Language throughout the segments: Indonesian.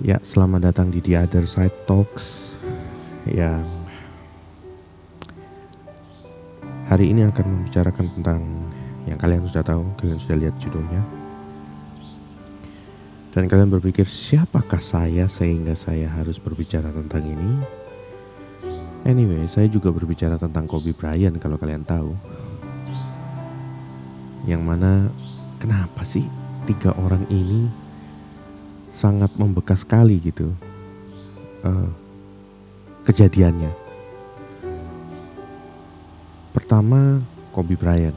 Ya, selamat datang di The Other Side Talks yang hari ini akan membicarakan tentang yang kalian sudah tahu, kalian sudah lihat judulnya. Dan kalian berpikir siapakah saya sehingga saya harus berbicara tentang ini? Anyway, saya juga berbicara tentang Kobe Bryant kalau kalian tahu. Yang mana kenapa sih tiga orang ini sangat membekas sekali gitu uh, kejadiannya. Pertama Kobe Bryant,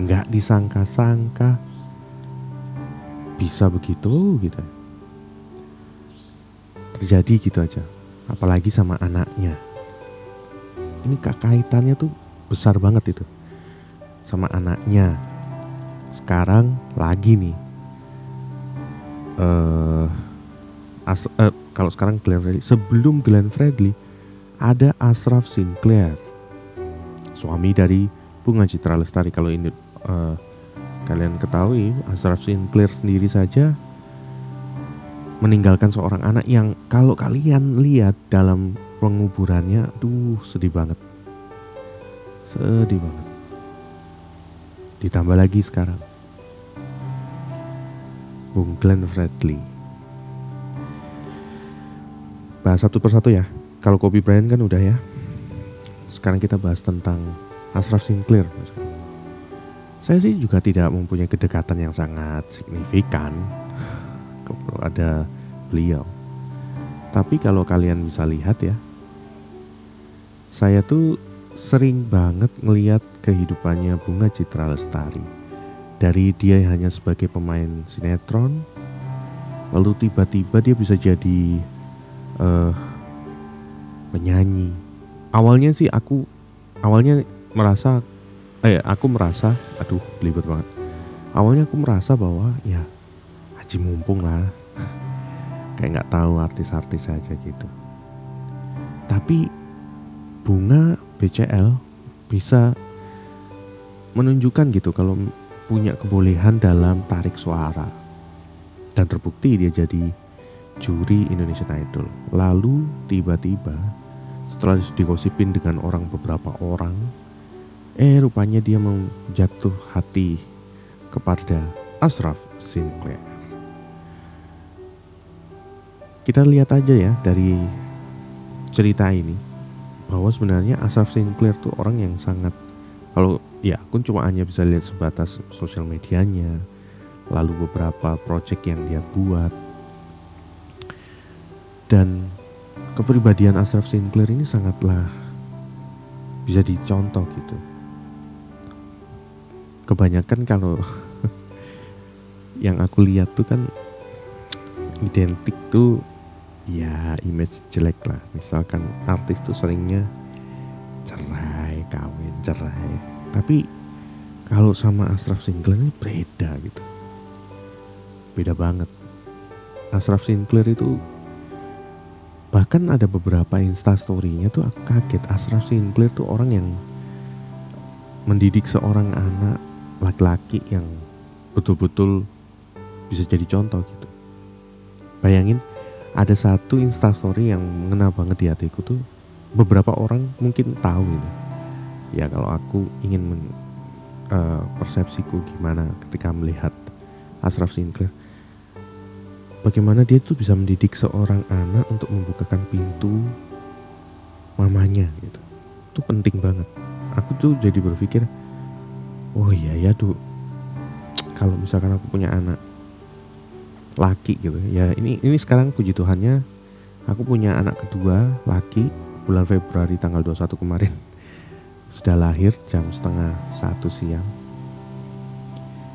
nggak disangka-sangka bisa begitu gitu. Terjadi gitu aja, apalagi sama anaknya. Ini kaitannya tuh besar banget itu sama anaknya. Sekarang lagi nih uh, As uh, kalau sekarang Glenn Fredly. Sebelum Glenn Fredly ada Ashraf Sinclair. Suami dari Bunga Citra Lestari. Kalau ini uh, kalian ketahui Ashraf Sinclair sendiri saja meninggalkan seorang anak yang kalau kalian lihat dalam penguburannya duh sedih banget. Sedih banget. Ditambah lagi sekarang Bung Glenn Fredly. Bahas satu persatu ya. Kalau Kobe Bryant kan udah ya. Sekarang kita bahas tentang Ashraf Sinclair. Saya sih juga tidak mempunyai kedekatan yang sangat signifikan ada beliau. Tapi kalau kalian bisa lihat ya, saya tuh sering banget ngeliat kehidupannya Bunga Citra Lestari dari dia hanya sebagai pemain sinetron lalu tiba-tiba dia bisa jadi uh, penyanyi. Awalnya sih aku awalnya merasa eh aku merasa aduh libet banget. Awalnya aku merasa bahwa ya haji mumpung lah. Kayak nggak tahu artis-artis saja gitu. Tapi bunga BCL bisa menunjukkan gitu kalau punya kebolehan dalam tarik suara. Dan terbukti dia jadi juri Indonesian Idol. Lalu tiba-tiba setelah digosipin dengan orang beberapa orang, eh rupanya dia menjatuh hati kepada Ashraf Sinclair. Kita lihat aja ya dari cerita ini bahwa sebenarnya Ashraf Sinclair tuh orang yang sangat kalau ya aku cuma hanya bisa lihat sebatas sosial medianya lalu beberapa project yang dia buat. Dan kepribadian Ashraf Sinclair ini sangatlah bisa dicontoh gitu. Kebanyakan kalau yang aku lihat tuh kan identik tuh ya image jelek lah. Misalkan artis tuh seringnya cerai kawin cerai. Tapi kalau sama Ashraf Sinclair ini beda gitu. Beda banget. Ashraf Sinclair itu bahkan ada beberapa instastorynya tuh aku kaget. Ashraf Sinclair tuh orang yang mendidik seorang anak laki-laki yang betul-betul bisa jadi contoh gitu. Bayangin ada satu instastory yang mengena banget di hatiku tuh beberapa orang mungkin tahu ini ya kalau aku ingin men, uh, persepsiku gimana ketika melihat Ashraf Sinclair bagaimana dia tuh bisa mendidik seorang anak untuk membukakan pintu mamanya gitu. Itu penting banget. Aku tuh jadi berpikir oh iya ya tuh. Kalau misalkan aku punya anak laki gitu. Ya ini ini sekarang puji Tuhannya aku punya anak kedua laki bulan Februari tanggal 21 kemarin sudah lahir jam setengah satu siang.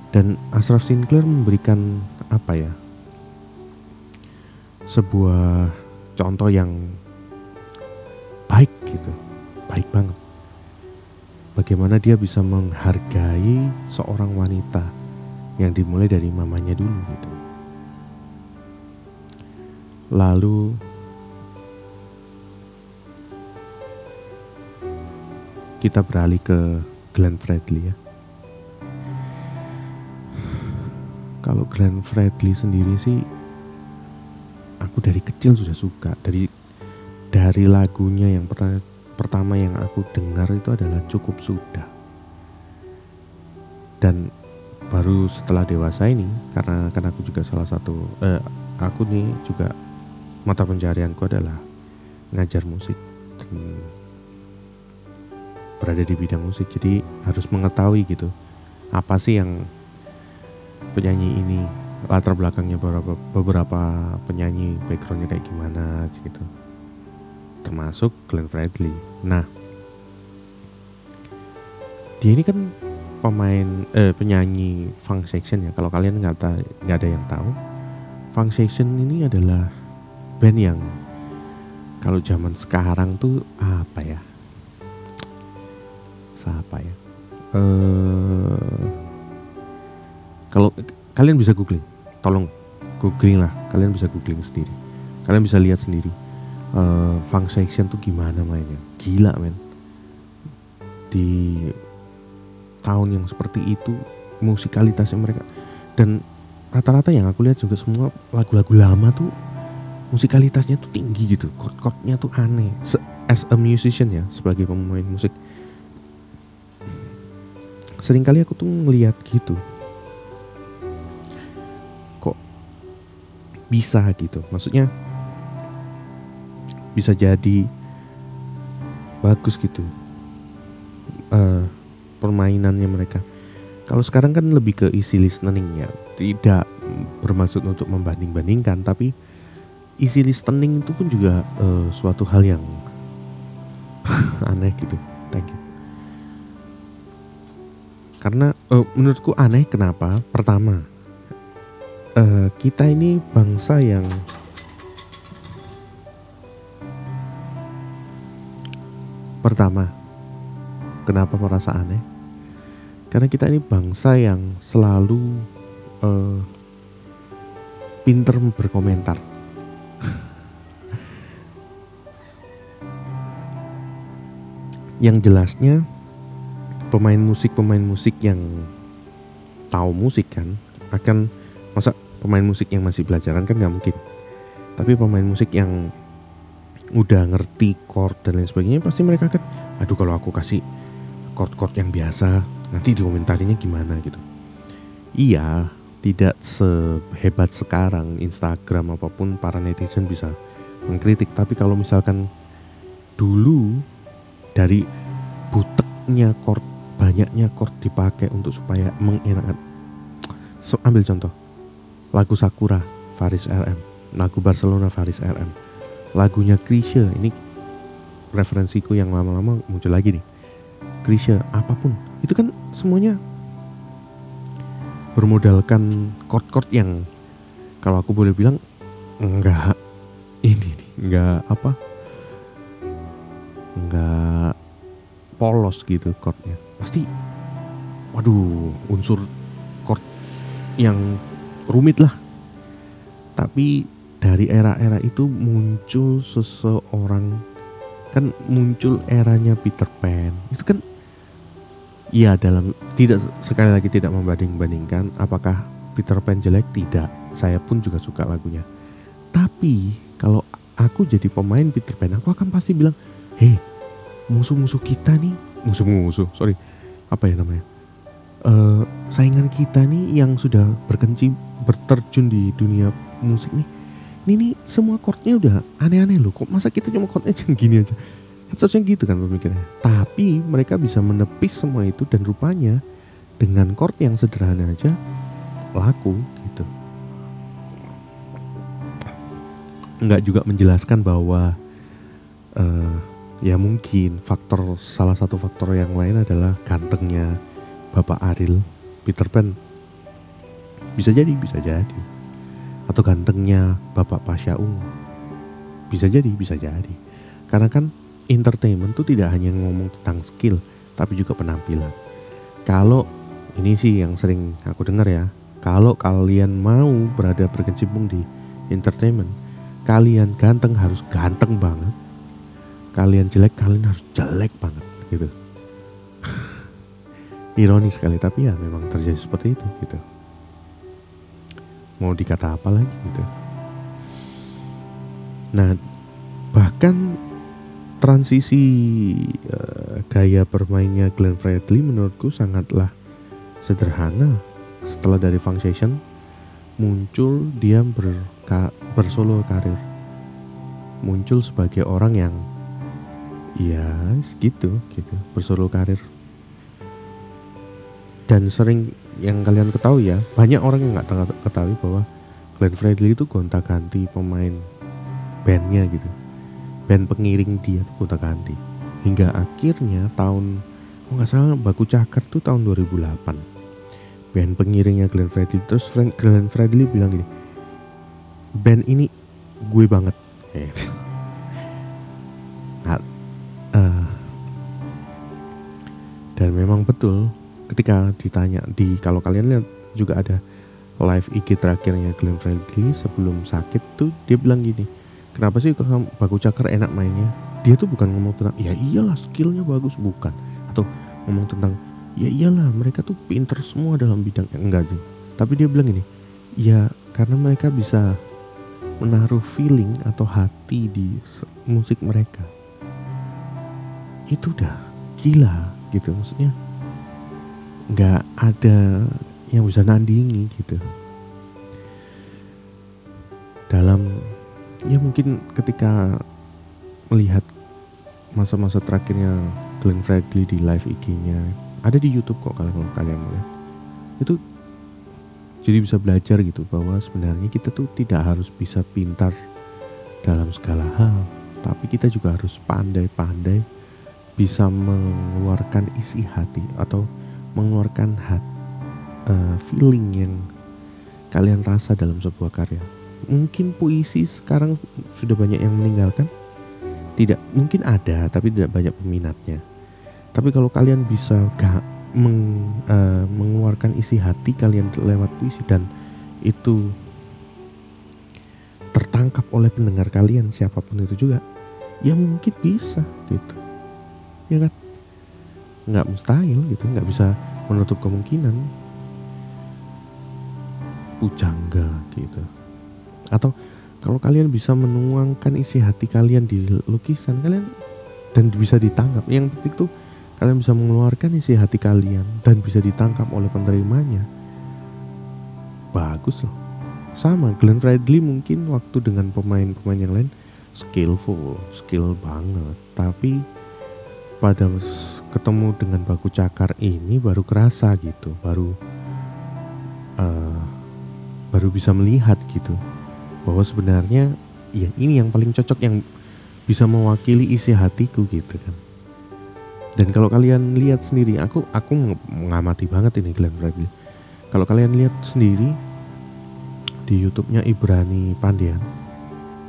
Dan Ashraf Sinclair memberikan apa ya? Sebuah contoh yang baik gitu baik banget. Bagaimana dia bisa menghargai seorang wanita yang dimulai dari mamanya dulu gitu. Lalu kita beralih ke Glenn Fredly ya. Kalau Glenn Fredly sendiri sih aku dari kecil sudah suka. Dari dari lagunya yang pertama pertama yang aku dengar itu adalah cukup sudah. Dan baru setelah dewasa ini karena kan aku juga salah satu eh, aku nih juga mata pencarianku adalah ngajar musik. Dan berada di bidang musik. Jadi harus mengetahui gitu apa sih yang penyanyi ini latar belakangnya beberapa, beberapa penyanyi backgroundnya kayak gimana gitu. Termasuk Glenn Fredly. Nah dia ini kan pemain eh, penyanyi funk section ya. Kalau kalian nggak nggak ada yang tahu funk section ini adalah band yang kalau zaman sekarang tuh apa ya siapa ya? Eh kalau kalian bisa googling tolong googling lah. Kalian bisa googling sendiri. Kalian bisa lihat sendiri uh, funk section tuh gimana mainnya. Gila men. Di tahun yang seperti itu musikalitasnya mereka. Dan rata-rata yang aku lihat juga semua lagu-lagu lama tuh musikalitasnya tuh tinggi gitu. Chord-chordnya tuh aneh. As a musician ya sebagai pemain musik sering kali aku tuh ngeliat gitu. Bisa gitu? Maksudnya bisa jadi bagus gitu uh, permainannya mereka. Kalau sekarang kan lebih ke easy listening ya. Tidak bermaksud untuk membanding-bandingkan tapi easy listening itu pun juga uh, suatu hal yang aneh gitu. Thank you karena uh, menurutku aneh kenapa pertama uh, kita ini bangsa yang pertama kenapa merasa aneh? Karena kita ini bangsa yang selalu uh, pinter berkomentar. Yang jelasnya pemain musik pemain musik yang tahu musik kan akan masa pemain musik yang masih belajaran kan nggak mungkin. Tapi pemain musik yang udah ngerti chord dan lain sebagainya pasti mereka kan aduh kalau aku kasih chord-chord yang biasa nanti dikomentarinya gimana gitu. Iya tidak sehebat sekarang Instagram apa pun para netizen bisa mengkritik. Tapi kalau misalkan dulu dari buteknya chord banyaknya chord dipakai untuk supaya mengenakan so, ambil contoh. Lagu Sakura Faris RM lagu Barcelona Faris RM lagunya Krisha ini referensiku yang lama-lama muncul lagi nih. Krisha apa pun. Itu kan semuanya bermodalkan chord-chord yang kalau aku boleh bilang enggak ini nih enggak apa? Enggak polos gitu chordnya pasti waduh unsur chord yang rumit lah. Tapi dari era-era itu muncul seseorang kan muncul eranya Peter Pan. Itu kan ya dalam tidak sekali lagi tidak membanding-bandingkan apakah Peter Pan jelek tidak. Saya pun juga suka lagunya. Tapi kalau aku jadi pemain Peter Pan aku akan pasti bilang hei musuh-musuh kita nih musuh-musuh sorry apa ya namanya? Uh, saingan kita nih yang sudah berkenci berterjun di dunia musik nih. Ini nih semua chordnya udah aneh-aneh loh. Kok masa kita cuma chordnya cuma gini aja? Kan seharusnya gitu kan pemikirannya. Tapi mereka bisa menepis semua itu dan rupanya dengan chord yang sederhana aja laku gitu. Nggak juga menjelaskan bahwa uh, ya mungkin faktor salah satu faktor yang lain adalah gantengnya Bapak Aril Peter Pan. Bisa jadi bisa jadi. Atau gantengnya Bapak Pasha Ungu bisa jadi bisa jadi. Karena kan entertainment tuh tidak hanya ngomong tentang skill tapi juga penampilan. Kalau ini sih yang sering aku dengar ya kalau kalian mau berada berkecimpung di entertainment kalian ganteng harus ganteng banget kalian jelek kalian harus jelek banget gitu ironis sekali tapi ya memang terjadi seperti itu gitu mau dikata apa lagi gitu Nah, bahkan transisi uh, gaya bermainnya Glenn Fredly menurutku sangatlah sederhana. Setelah dari Function muncul dia berka, bersolo karir. Muncul sebagai orang yang ya gitu gitu. Bersolo karir. Dan sering yang kalian ketahui ya banyak orang yang nggak ketahui bahwa Glenn Fredly itu gonta ganti pemain bandnya gitu. Band pengiring dia tuh gonta ganti hingga akhirnya tahun oh nggak salah baku cakar tuh tahun 2008 band pengiringnya Glenn Fredly. Terus Frank, Glenn Fredly bilang gini band ini gue banget. Nah, memang betul ketika ditanya di kalau kalian lihat juga ada live IG terakhirnya Glenn Fredly sebelum sakit tuh dia bilang gini kenapa sih Baku Cakar enak mainnya? Dia tuh bukan ngomong tentang ya iyalah skillnya bagus. Bukan. Atau ngomong tentang ya iyalah mereka tuh pinter semua dalam bidang. Yang enggak sih. Tapi dia bilang ini ya karena mereka bisa menaruh feeling atau hati di musik mereka. Itu udah gila gitu maksudnya nggak ada yang bisa nandingi gitu. Dalam ya mungkin ketika melihat masa-masa terakhirnya Glenn Fredly di live IG-nya ada di YouTube kok kalau kalian melihat itu jadi bisa belajar gitu bahwa sebenarnya kita tuh tidak harus bisa pintar dalam segala hal tapi kita juga harus pandai-pandai bisa mengeluarkan isi hati atau mengeluarkan hat, uh, feeling yang kalian rasa dalam sebuah karya. Mungkin puisi sekarang sudah banyak yang meninggalkan? Tidak mungkin ada tapi tidak banyak peminatnya. Tapi kalau kalian bisa gak meng, uh, mengeluarkan isi hati kalian lewat puisi dan itu tertangkap oleh pendengar kalian siapa pun itu juga ya mungkin bisa gitu. Ya kan? Nggak mustahil gitu nggak bisa menutup kemungkinan. Pujangga gitu. Atau kalau kalian bisa menuangkan isi hati kalian di lukisan kalian dan bisa ditangkap. Yang penting tuh kalian bisa mengeluarkan isi hati kalian dan bisa ditangkap oleh penerimanya. Bagus loh. Sama Glenn Fredly mungkin waktu dengan pemain-pemain yang lain skillful skill banget. Tapi pada ketemu dengan baku cakar ini baru kerasa gitu baru uh, baru bisa melihat gitu. Bahwa sebenarnya ya ini yang paling cocok yang bisa mewakili isi hatiku gitu kan. Dan kalau kalian lihat sendiri aku aku mengamati banget ini Glenn Fredly. Kalau kalian lihat sendiri di YouTube-nya Ibrani Pandian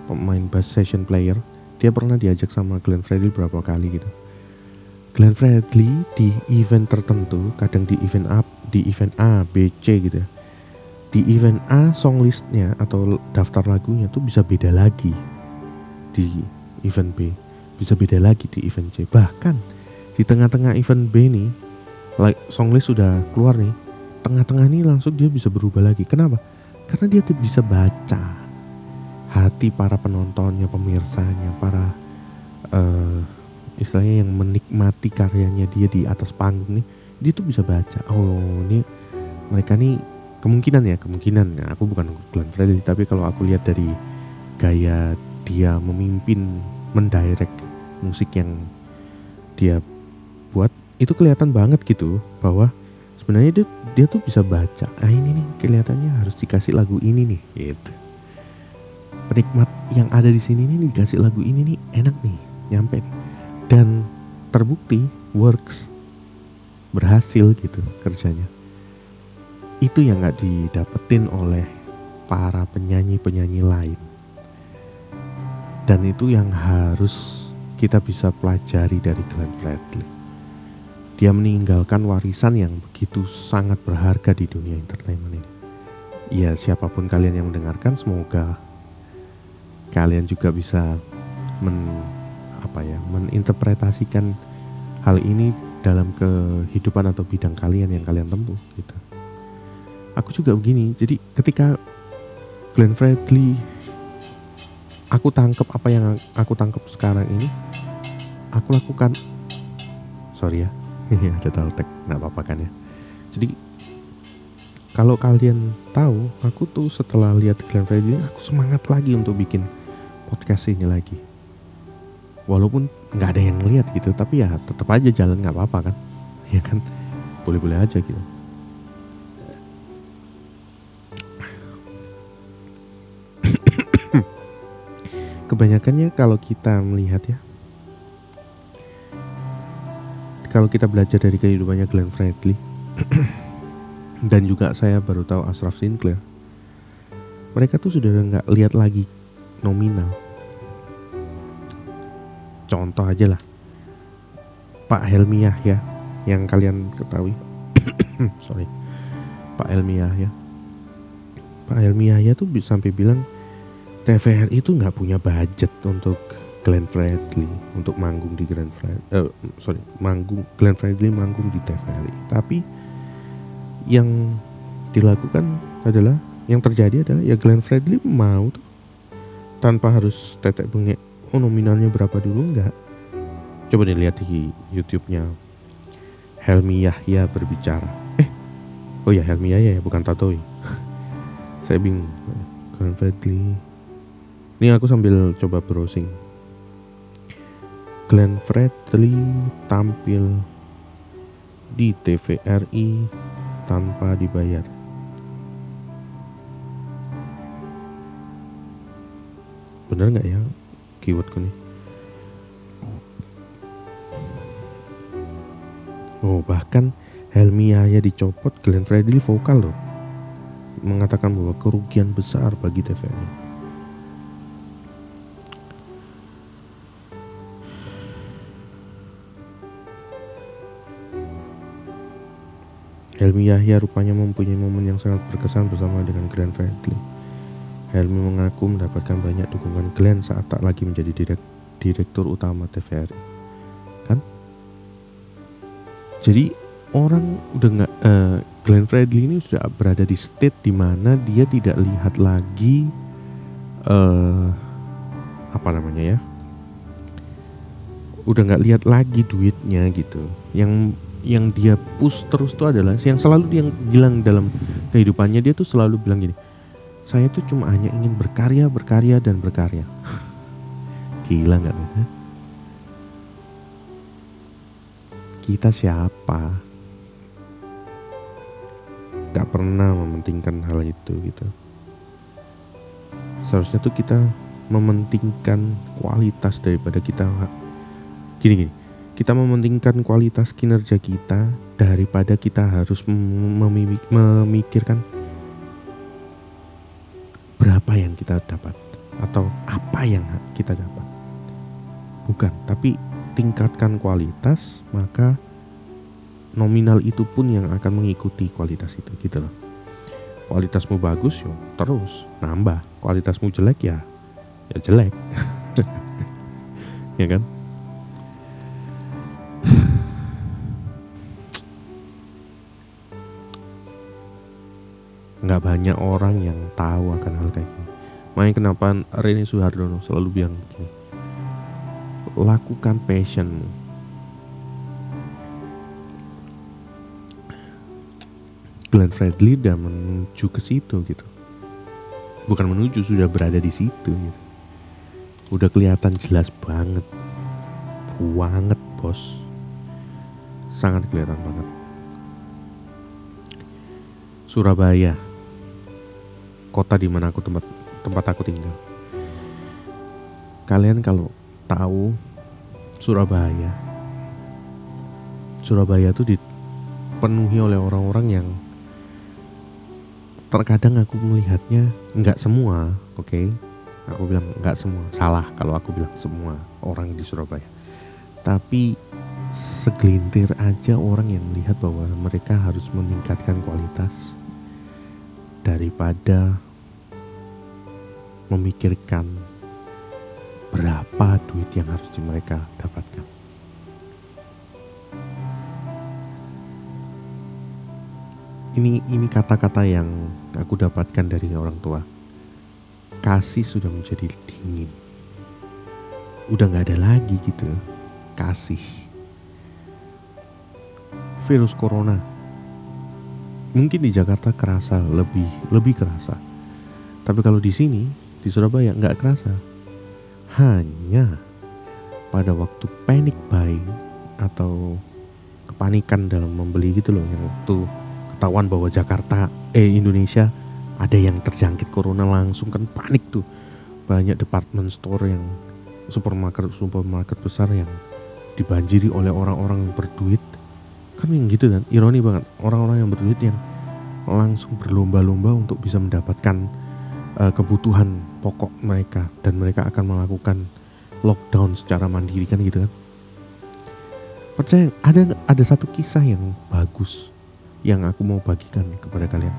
pemain bass session player dia pernah diajak sama Glenn Fredly berapa kali gitu Glenn Fredly di event tertentu kadang di event A di event A B C gitu ya. Di event A song listnya atau daftar lagunya tuh bisa beda lagi di event B. Bisa beda lagi di event C. Bahkan di tengah-tengah event B nih like, song list sudah keluar nih tengah-tengah ini langsung dia bisa berubah lagi. Kenapa? Karena dia tuh bisa baca. Hati para penontonnya pemirsanya para uh, istilahnya yang menikmati karyanya dia di atas panggung nih dia tuh bisa baca oh ini mereka nih kemungkinan ya kemungkinan ya, aku bukan Glenn Fredly tapi kalau aku lihat dari gaya dia memimpin mendirect musik yang dia buat itu kelihatan banget gitu bahwa sebenarnya dia dia tuh bisa baca ah ini nih kelihatannya harus dikasih lagu ini nih gitu penikmat yang ada di sini nih dikasih lagu ini nih enak nih nyampe nih. Dan terbukti works berhasil gitu kerjanya. Itu yang nggak didapetin oleh para penyanyi-penyanyi lain. Dan itu yang harus kita bisa pelajari dari Glenn Fredly. Dia meninggalkan warisan yang begitu sangat berharga di dunia entertainment ini. Ya siapa pun kalian yang mendengarkan semoga kalian juga bisa men apa ya meninterpretasikan hal ini dalam kehidupan atau bidang kalian yang kalian tempuh gitu. Aku juga begini jadi ketika Glenn Fredly aku tangkep apa yang aku tangkep sekarang ini aku lakukan. Sorry ya ada taltek nggak apa-apa kan ya. Jadi kalau kalian tahu aku tuh setelah lihat Glenn Fredly aku semangat lagi untuk bikin podcast ini lagi walaupun nggak ada yang lihat gitu tapi ya tetap aja jalan nggak apa-apa kan. Ya kan? Boleh-boleh aja gitu. Kebanyakannya kalau kita melihat ya kalau kita belajar dari kehidupannya Glenn Fredly dan juga saya baru tahu Ashraf Sinclair mereka tuh sudah nggak lihat lagi nominal contoh aja lah. Pak Helmi ya yang kalian ketahui. Sorry. Pak Helmi ya. Pak Helmi ya tuh sampai bilang TVRI itu nggak punya budget untuk Glenn Fredly untuk manggung di Glenn Fredly, uh, sorry, manggung Glenn Fredly manggung di TVRI. Tapi yang dilakukan adalah yang terjadi adalah ya Glenn Fredly mau tuh tanpa harus tetek bengek oh nominalnya berapa dulu? Enggak. Coba dilihat di YouTube-nya. Helmi Yahya berbicara. Eh oh ya Helmi Yahya ya bukan Tatoi. Saya bingung. Glenn Fredly ini aku sambil coba browsing. Glenn Fredly tampil di TVRI tanpa dibayar. Bener nggak ya keywordku nih? Oh bahkan Helmi Yahya dicopot Glenn Fredly vokal loh mengatakan bahwa kerugian besar bagi TVRI. Helmi Yahya rupanya mempunyai momen yang sangat berkesan bersama dengan Glenn Fredly. Helmi mengaku mendapatkan banyak dukungan Glenn saat tak lagi menjadi direk, direktur utama TVRI. Kan? Jadi orang udah nggak uh, Glenn Fredly ini sudah berada di state di mana dia tidak lihat lagi uh, apa namanya ya udah nggak lihat lagi duitnya gitu yang yang dia push terus tuh adalah yang selalu dia bilang dalam kehidupannya dia tuh selalu bilang gini saya tuh cuma hanya ingin berkarya berkarya dan berkarya. Gila nggak tuh kita siapa? Nggak pernah mementingkan hal itu gitu. Seharusnya tuh kita mementingkan kualitas daripada kita gini gini. Kita mementingkan kualitas kinerja kita daripada kita harus memikirkan berapa yang kita dapat atau apa yang kita dapat. Bukan, tapi tingkatkan kualitas, maka nominal itu pun yang akan mengikuti kualitas itu gitu loh. Kualitasmu bagus yo terus nambah, kualitasmu jelek ya ya jelek. ya kan? Nggak banyak orang yang tahu akan hal kayak gini. Makanya kenapa Reni Suhardono selalu bilang begini, lakukan passionmu. Glenn Fredly udah menuju ke situ gitu. Bukan menuju, sudah berada di situ gitu. Udah kelihatan jelas banget. Banget, bos. Sangat kelihatan banget. Surabaya kota di mana aku tempat tempat aku tinggal. Kalian kalau tahu Surabaya, Surabaya itu dipenuhi oleh orang-orang yang terkadang aku melihatnya nggak semua, oke? Okay? Aku bilang nggak semua, salah kalau aku bilang semua orang di Surabaya. Tapi segelintir aja orang yang melihat bahwa mereka harus meningkatkan kualitas daripada memikirkan berapa duit yang harus mereka dapatkan. Ini ini kata-kata yang aku dapatkan dari orang tua. kasih sudah menjadi dingin udah nggak ada lagi gitu kasih virus corona mungkin di Jakarta kerasa lebih lebih kerasa. Tapi kalau di sini di Surabaya nggak kerasa. Hanya pada waktu panic buying atau kepanikan dalam membeli gitu loh yang waktu ketahuan bahwa Jakarta eh Indonesia ada yang terjangkit corona langsung kan panik tuh. Banyak department store yang supermarket supermarket besar yang dibanjiri oleh orang-orang berduit kan yang gitu kan ironi banget. Orang-orang yang berduit yang langsung berlomba-lomba untuk bisa mendapatkan uh, kebutuhan pokok mereka dan mereka akan melakukan lockdown secara mandiri kan gitu kan? Percaya ada ada satu kisah yang bagus yang aku mau bagikan kepada kalian?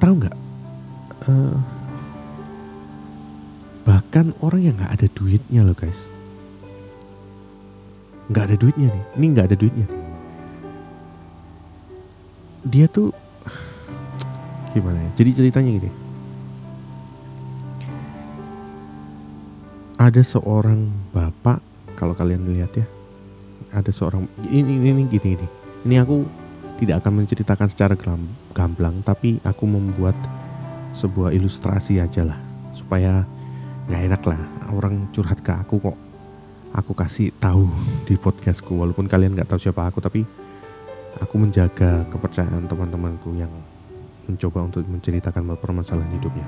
Tahu nggak? Uh, bahkan orang yang nggak ada duitnya loh guys nggak ada duitnya nih. Ini nggak ada duitnya. Dia tuh gimana ya? Jadi ceritanya gini. Ada seorang bapak kalau kalian lihat ya. Ada seorang ini ini, ini gini ini ini aku tidak akan menceritakan secara gamblang tapi aku membuat sebuah ilustrasi aja lah. Supaya nggak enak lah. Orang curhat ke aku kok aku kasih tahu di podcastku walaupun kalian nggak tahu siapa aku tapi aku menjaga kepercayaan teman-temanku yang mencoba untuk menceritakan permasalahan hidupnya.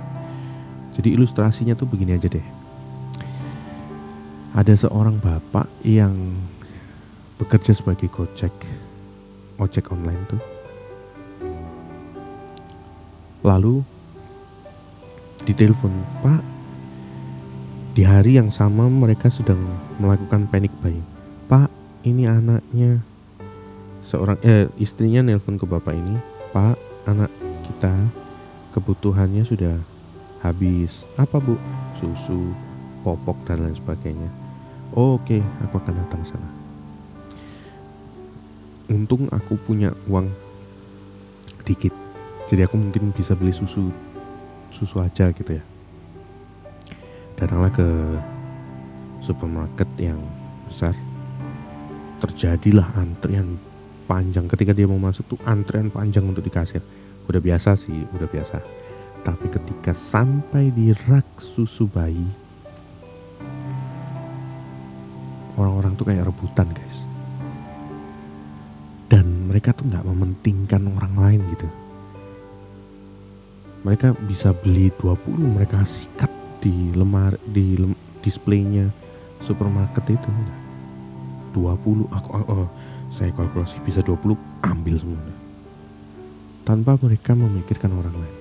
Jadi ilustrasinya tuh begini aja deh. Ada seorang bapak yang bekerja sebagai gojek ojek online tuh. Lalu ditelepon pak di hari yang sama mereka sedang melakukan panic buying. Pak, ini anaknya seorang eh, istrinya nelpon ke bapak ini, Pak, anak kita kebutuhannya sudah habis. Apa bu? Susu, popok dan lain sebagainya. Oh, Oke, okay. aku akan datang sana. Untung aku punya uang dikit, jadi aku mungkin bisa beli susu susu aja gitu ya datanglah ke supermarket yang besar. Terjadilah antrian panjang. Ketika dia mau masuk tuh antrian panjang untuk di kasir udah biasa sih udah biasa. Tapi ketika sampai di rak susu bayi orang-orang tuh kayak rebutan guys. Dan mereka tuh nggak mementingkan orang lain gitu. Mereka bisa beli 20 mereka sikat di lemar di lem, displaynya supermarket itu. 20 aku oh, oh, saya kalkulasi bisa 20 ambil semuanya. Tanpa mereka memikirkan orang lain.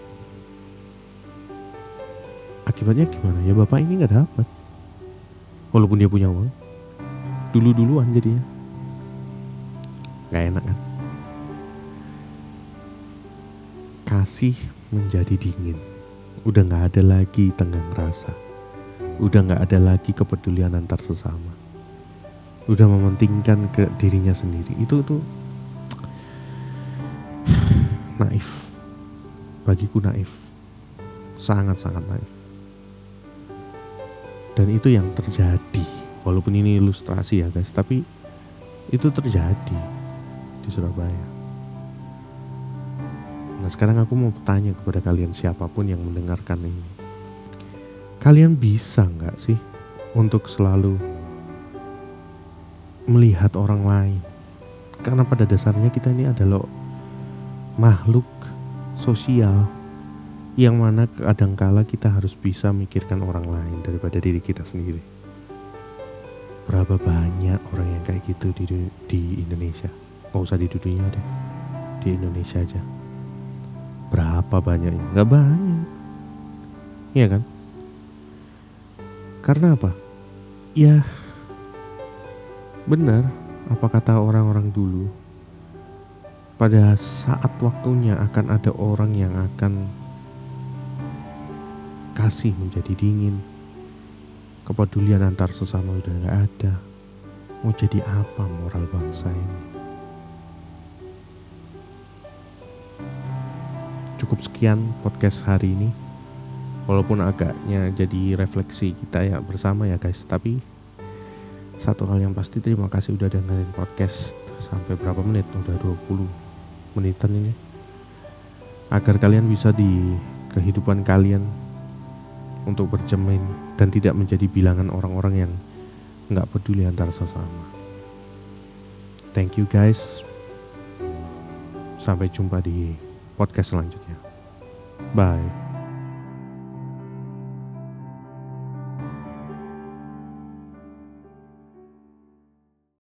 Akibatnya gimana? Ya bapak ini nggak dapat. Walaupun dia punya uang. Dulu duluan jadinya. Nggak enak kan? Kasih menjadi dingin udah nggak ada lagi tenggang rasa udah nggak ada lagi kepedulian antar sesama. Udah mementingkan ke dirinya sendiri. Itu tuh naif. Bagiku naif. Sangat sangat naif. Dan itu yang terjadi. Walaupun ini ilustrasi ya guys. Tapi itu terjadi di Surabaya Nah sekarang aku mau bertanya kepada kalian siapa pun yang mendengarkan ini. Kalian bisa nggak sih untuk selalu melihat orang lain? Karena pada dasarnya kita ini adalah makhluk sosial yang mana kadangkala kita harus bisa mikirkan orang lain daripada diri kita sendiri. Berapa banyak orang yang kayak gitu di, di Indonesia? Gak usah di dunia deh, di Indonesia aja Berapa banyaknya? Gak banyak. Iya kan? Karena apa? Ya, benar apa kata orang-orang dulu. Pada saat waktunya akan ada orang yang akan kasih menjadi dingin. Kepedulian antar sesama udah gak ada. Mau jadi apa moral bangsa ini? Cukup sekian podcast hari ini. walaupun agaknya jadi refleksi kita ya bersama ya guys tapi satu hal yang pasti terima kasih udah dengerin podcast sampai berapa menit udah 20 menitan ini agar kalian bisa di kehidupan kalian untuk bercermin dan tidak menjadi bilangan orang-orang yang nggak peduli antar sesama. Thank you guys. Sampai jumpa di podcast selanjutnya. Bye.